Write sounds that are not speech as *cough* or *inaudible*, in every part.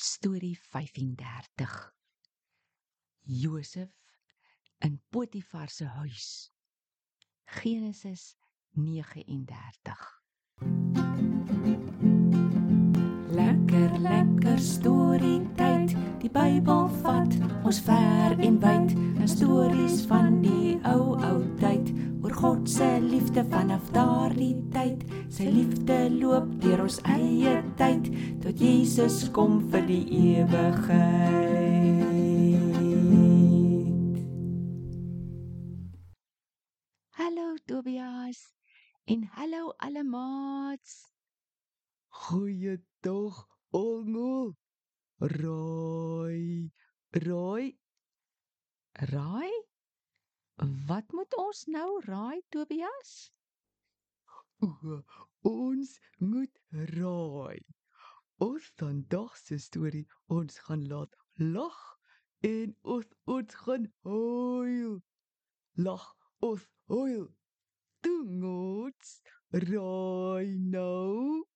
Storie 35. Josef in Potifar se huis. Genesis 39. Lekker lekker storie tyd. Die Bybel vat ons ver en wyd. 'n Stories van die ou ou tyd oor God se liefde vanaf daardie tyd. Sy liefde loop deur ons eie tyd tot Jesus kom vir die ewigheid. Hallo Tobias en hallo alle maats. Goeiedag, Ongo. Raai, raai. Raai? Wat moet ons nou raai Tobias? O, ons moet raai. Ons vandag se storie ons gaan laat lag en ons ons gaan huil. Lag ons huil. Doen ons raai nou.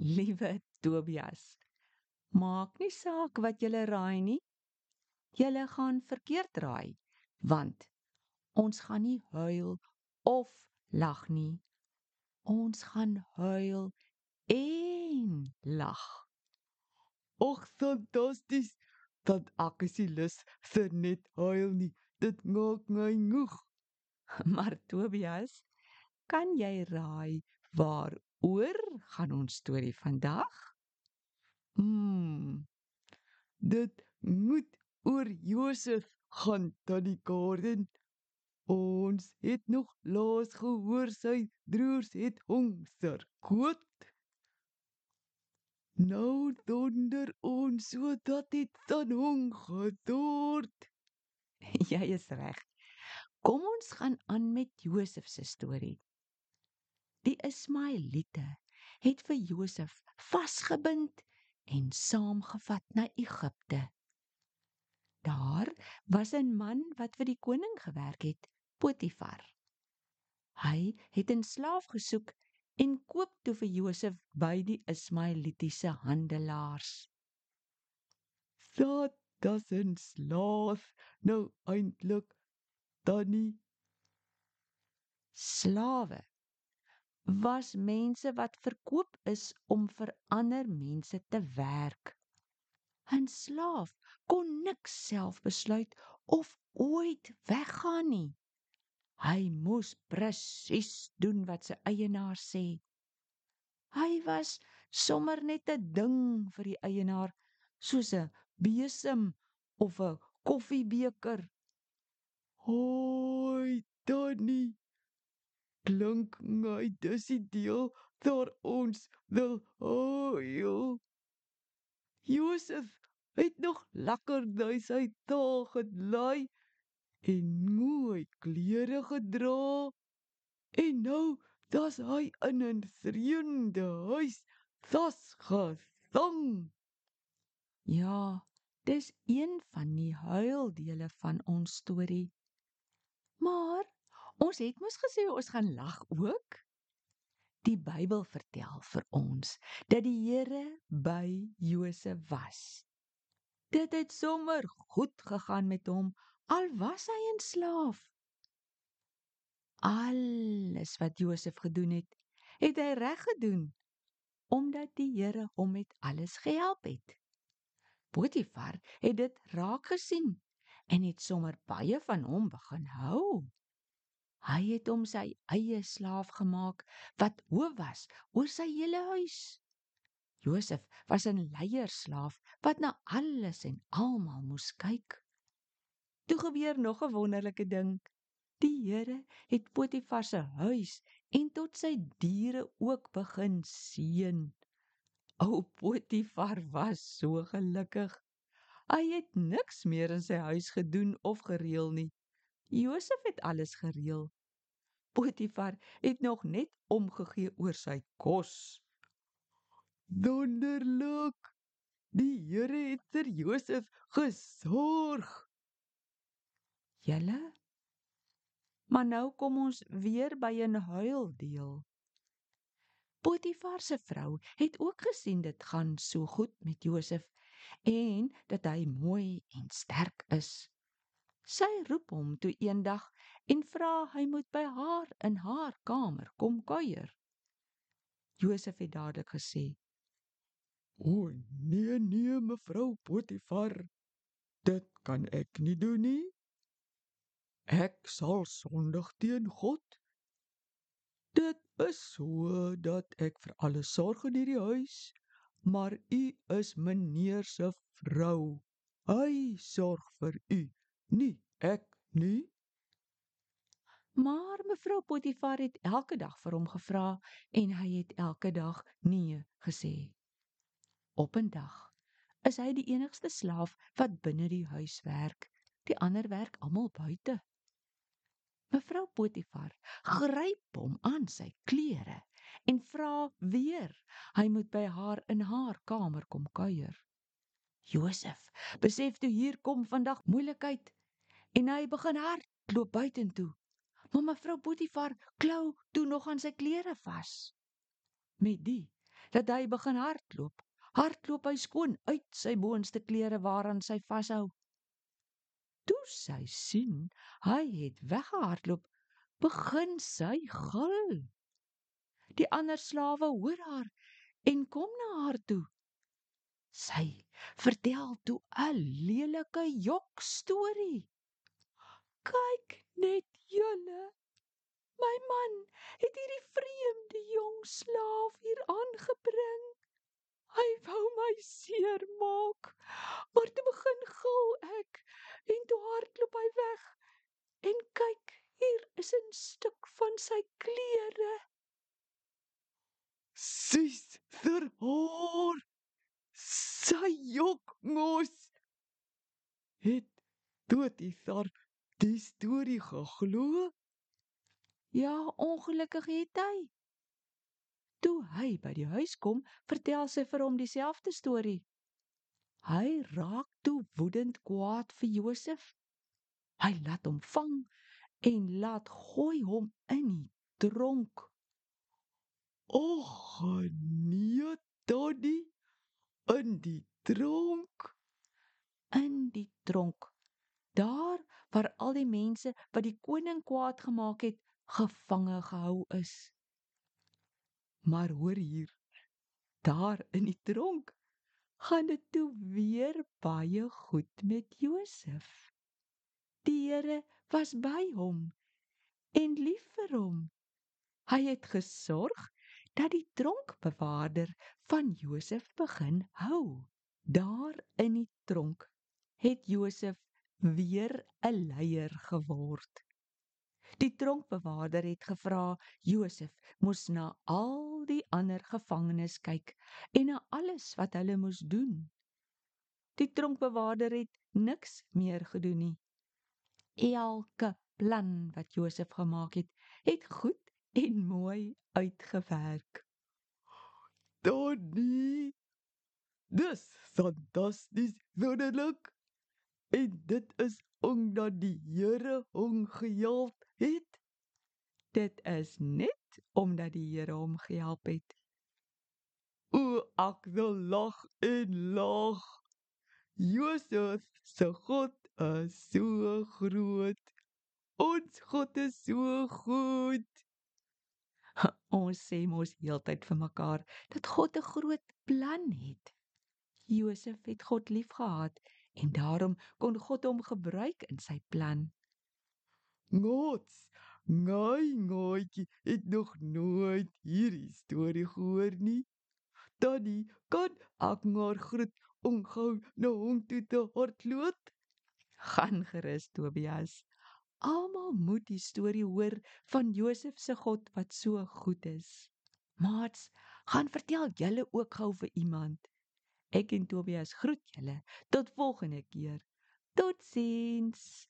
Liewe Tobias. Maak nie saak wat jy raai nie. Jy gaan verkeerd raai, want ons gaan nie huil of lag nie. Ons gaan huil en lag. Och, fantasties. Dat ek is nie lus vir net huil nie. Dit maak my moeg. *laughs* Maar Tobias, kan jy raai waaroor gaan ons storie vandag? Hmm. Dit moet oor Josef gaan tannie Karen. Ons het nog laas gehoor sy broers het hom verkoop. Nou donder ons sodat dit dan hom gedord. *laughs* Jy is reg. Kom ons gaan aan met Josef se storie. Die Ismaeliete het vir Josef vasgebind en saamgevat na Egipte. Daar was 'n man wat vir die koning gewerk het, Potifar. Hy het 'n slaaf gesoek en koop toe vir Josef by die Ismaelitiese handelaars. Dat das 'n slaaf nou eintlik tannie Slawe was mense wat verkoop is om vir ander mense te werk. 'n Slaaf kon niks self besluit of ooit weggaan nie. Hy moes presies doen wat sy eienaar sê. Hy was sommer net 'n ding vir die eienaar, soos 'n besem of 'n koffiebeker. Hoi, tannie. Klink my dis die deel daar ons wil huil. Josef het nog lekker by sy taal gelei en mooi klere gedra. En nou das hy in 'n vreemde huis vasgevang. Ja, dis een van die huildele van ons storie. Maar ons het mos gesê ons gaan lag ook. Die Bybel vertel vir ons dat die Here by Josef was. Dit het sommer goed gegaan met hom al was hy 'n slaaf. Alles wat Josef gedoen het, het hy reg gedoen omdat die Here hom met alles gehelp het. Potifar het dit raak gesien en het sommer baie van hom begin hou. Hy het hom sy eie slaaf gemaak wat hoof was oor sy hele huis. Josef was 'n leierslaaf wat na alles en almal moes kyk. Toe gebeur nog 'n wonderlike ding. Die Here het Potifar se huis en tot sy diere ook begin seën. O Potifar was so gelukkig. Hy het niks meer in sy huis gedoen of gereël nie. Josef het alles gereël. Potifar het nog net omgegee oor sy kos. Wonderlik. Die Here het vir Josef gesorg. Julle? Maar nou kom ons weer by 'n huildeel. Potifar se vrou het ook gesien dit gaan so goed met Josef en dat hy mooi en sterk is. Sy roep hom toe eendag en vra hy moet by haar in haar kamer kom kuier. Josef het dadelik gesê: "O nee nee mevrou Potifar, dit kan ek nie doen nie. Ek sal sondig teen God. Dit is so dat ek vir alles sorg in hierdie huis, maar u is meneer se vrou. Hy sorg vir u, nie ek nie." Maar mevrou Potifar het elke dag vir hom gevra en hy het elke dag nee gesê. Op 'n dag is hy die enigste slaaf wat binne die huis werk. Die ander werk almal buite. Mevrou Potifar gryp hom aan sy klere en vra weer hy moet by haar in haar kamer kom kuier. Josef besef toe hier kom vandag moeilikheid en hy begin hardloop buitentoe. Maar mevrou Potifar klou toe nog aan sy klere vas. Met die dat hy begin hardloop, hardloop hy skoon uit sy boonste klere waaraan sy vashou. Toe sy sien hy het weggehardloop, begin sy gil. Die ander slawe hoor haar en kom na haar toe. Sy vertel toe 'n lelike jok storie. Kyk net julle. My man het hierdie vreemde jong slaaf hier aangebring. Hy wou my seermaak, maar toe begin gil ek en toe hardloop hy weg. En kyk, hier is 'n stuk van sy klere. Suster haar. Sy jok mos. Het Potifar die storie geglo? Ja, ongelukkig het hy. Toe hy by die huis kom, vertel sy vir hom dieselfde storie. Hy raak toe woedend kwaad vir Josef. Hy laat hom vang en laat gooi hom in die tronk. Och nee, Toddy, in die tronk. In die tronk. Daar waar al die mense wat die koning kwaad gemaak het, gevange gehou is. Maar hoor hier, daar in die tronk gaan dit toe weer baie goed met Josef. Die Here was by hom en lief vir hom. Hy het gesorg dat die tronkbewaarder van Josef begin hou. Daar in die tronk het Josef weer 'n leier geword. Die tronkbewaarder het gevra Josef moes na al die ander gevangenes kyk en na alles wat hulle moes doen. Die tronkbewaarder het niks meer gedoen nie. Elke plan wat Josef gemaak het, het goed en mooi uitgewerk. Toddy. Dis fantasties wonderlik. En dit is omdat die Here hom gehelp het. Dit is net omdat die Here hom gehelp het. O, ek wil lag en lag. Josef se God is so groot. Ons God is so goed. *laughs* Ons sê mos heeltyd vir mekaar dat God 'n groot plan het. Josef het God liefgehad en daarom kon God hom gebruik in sy plan. Ngots, ngai ngootjie het nog nooit hierdie storie gehoor nie. Daddy, kan ek maar groet om gou na hom toe te hardloop? Gaan gerus Tobias. Almal moet die storie hoor van Josef se God wat so goed is. Maats, gaan vertel julle ook gou vir iemand. Ek en Tobias groet julle. Tot volgende keer. Totsiens.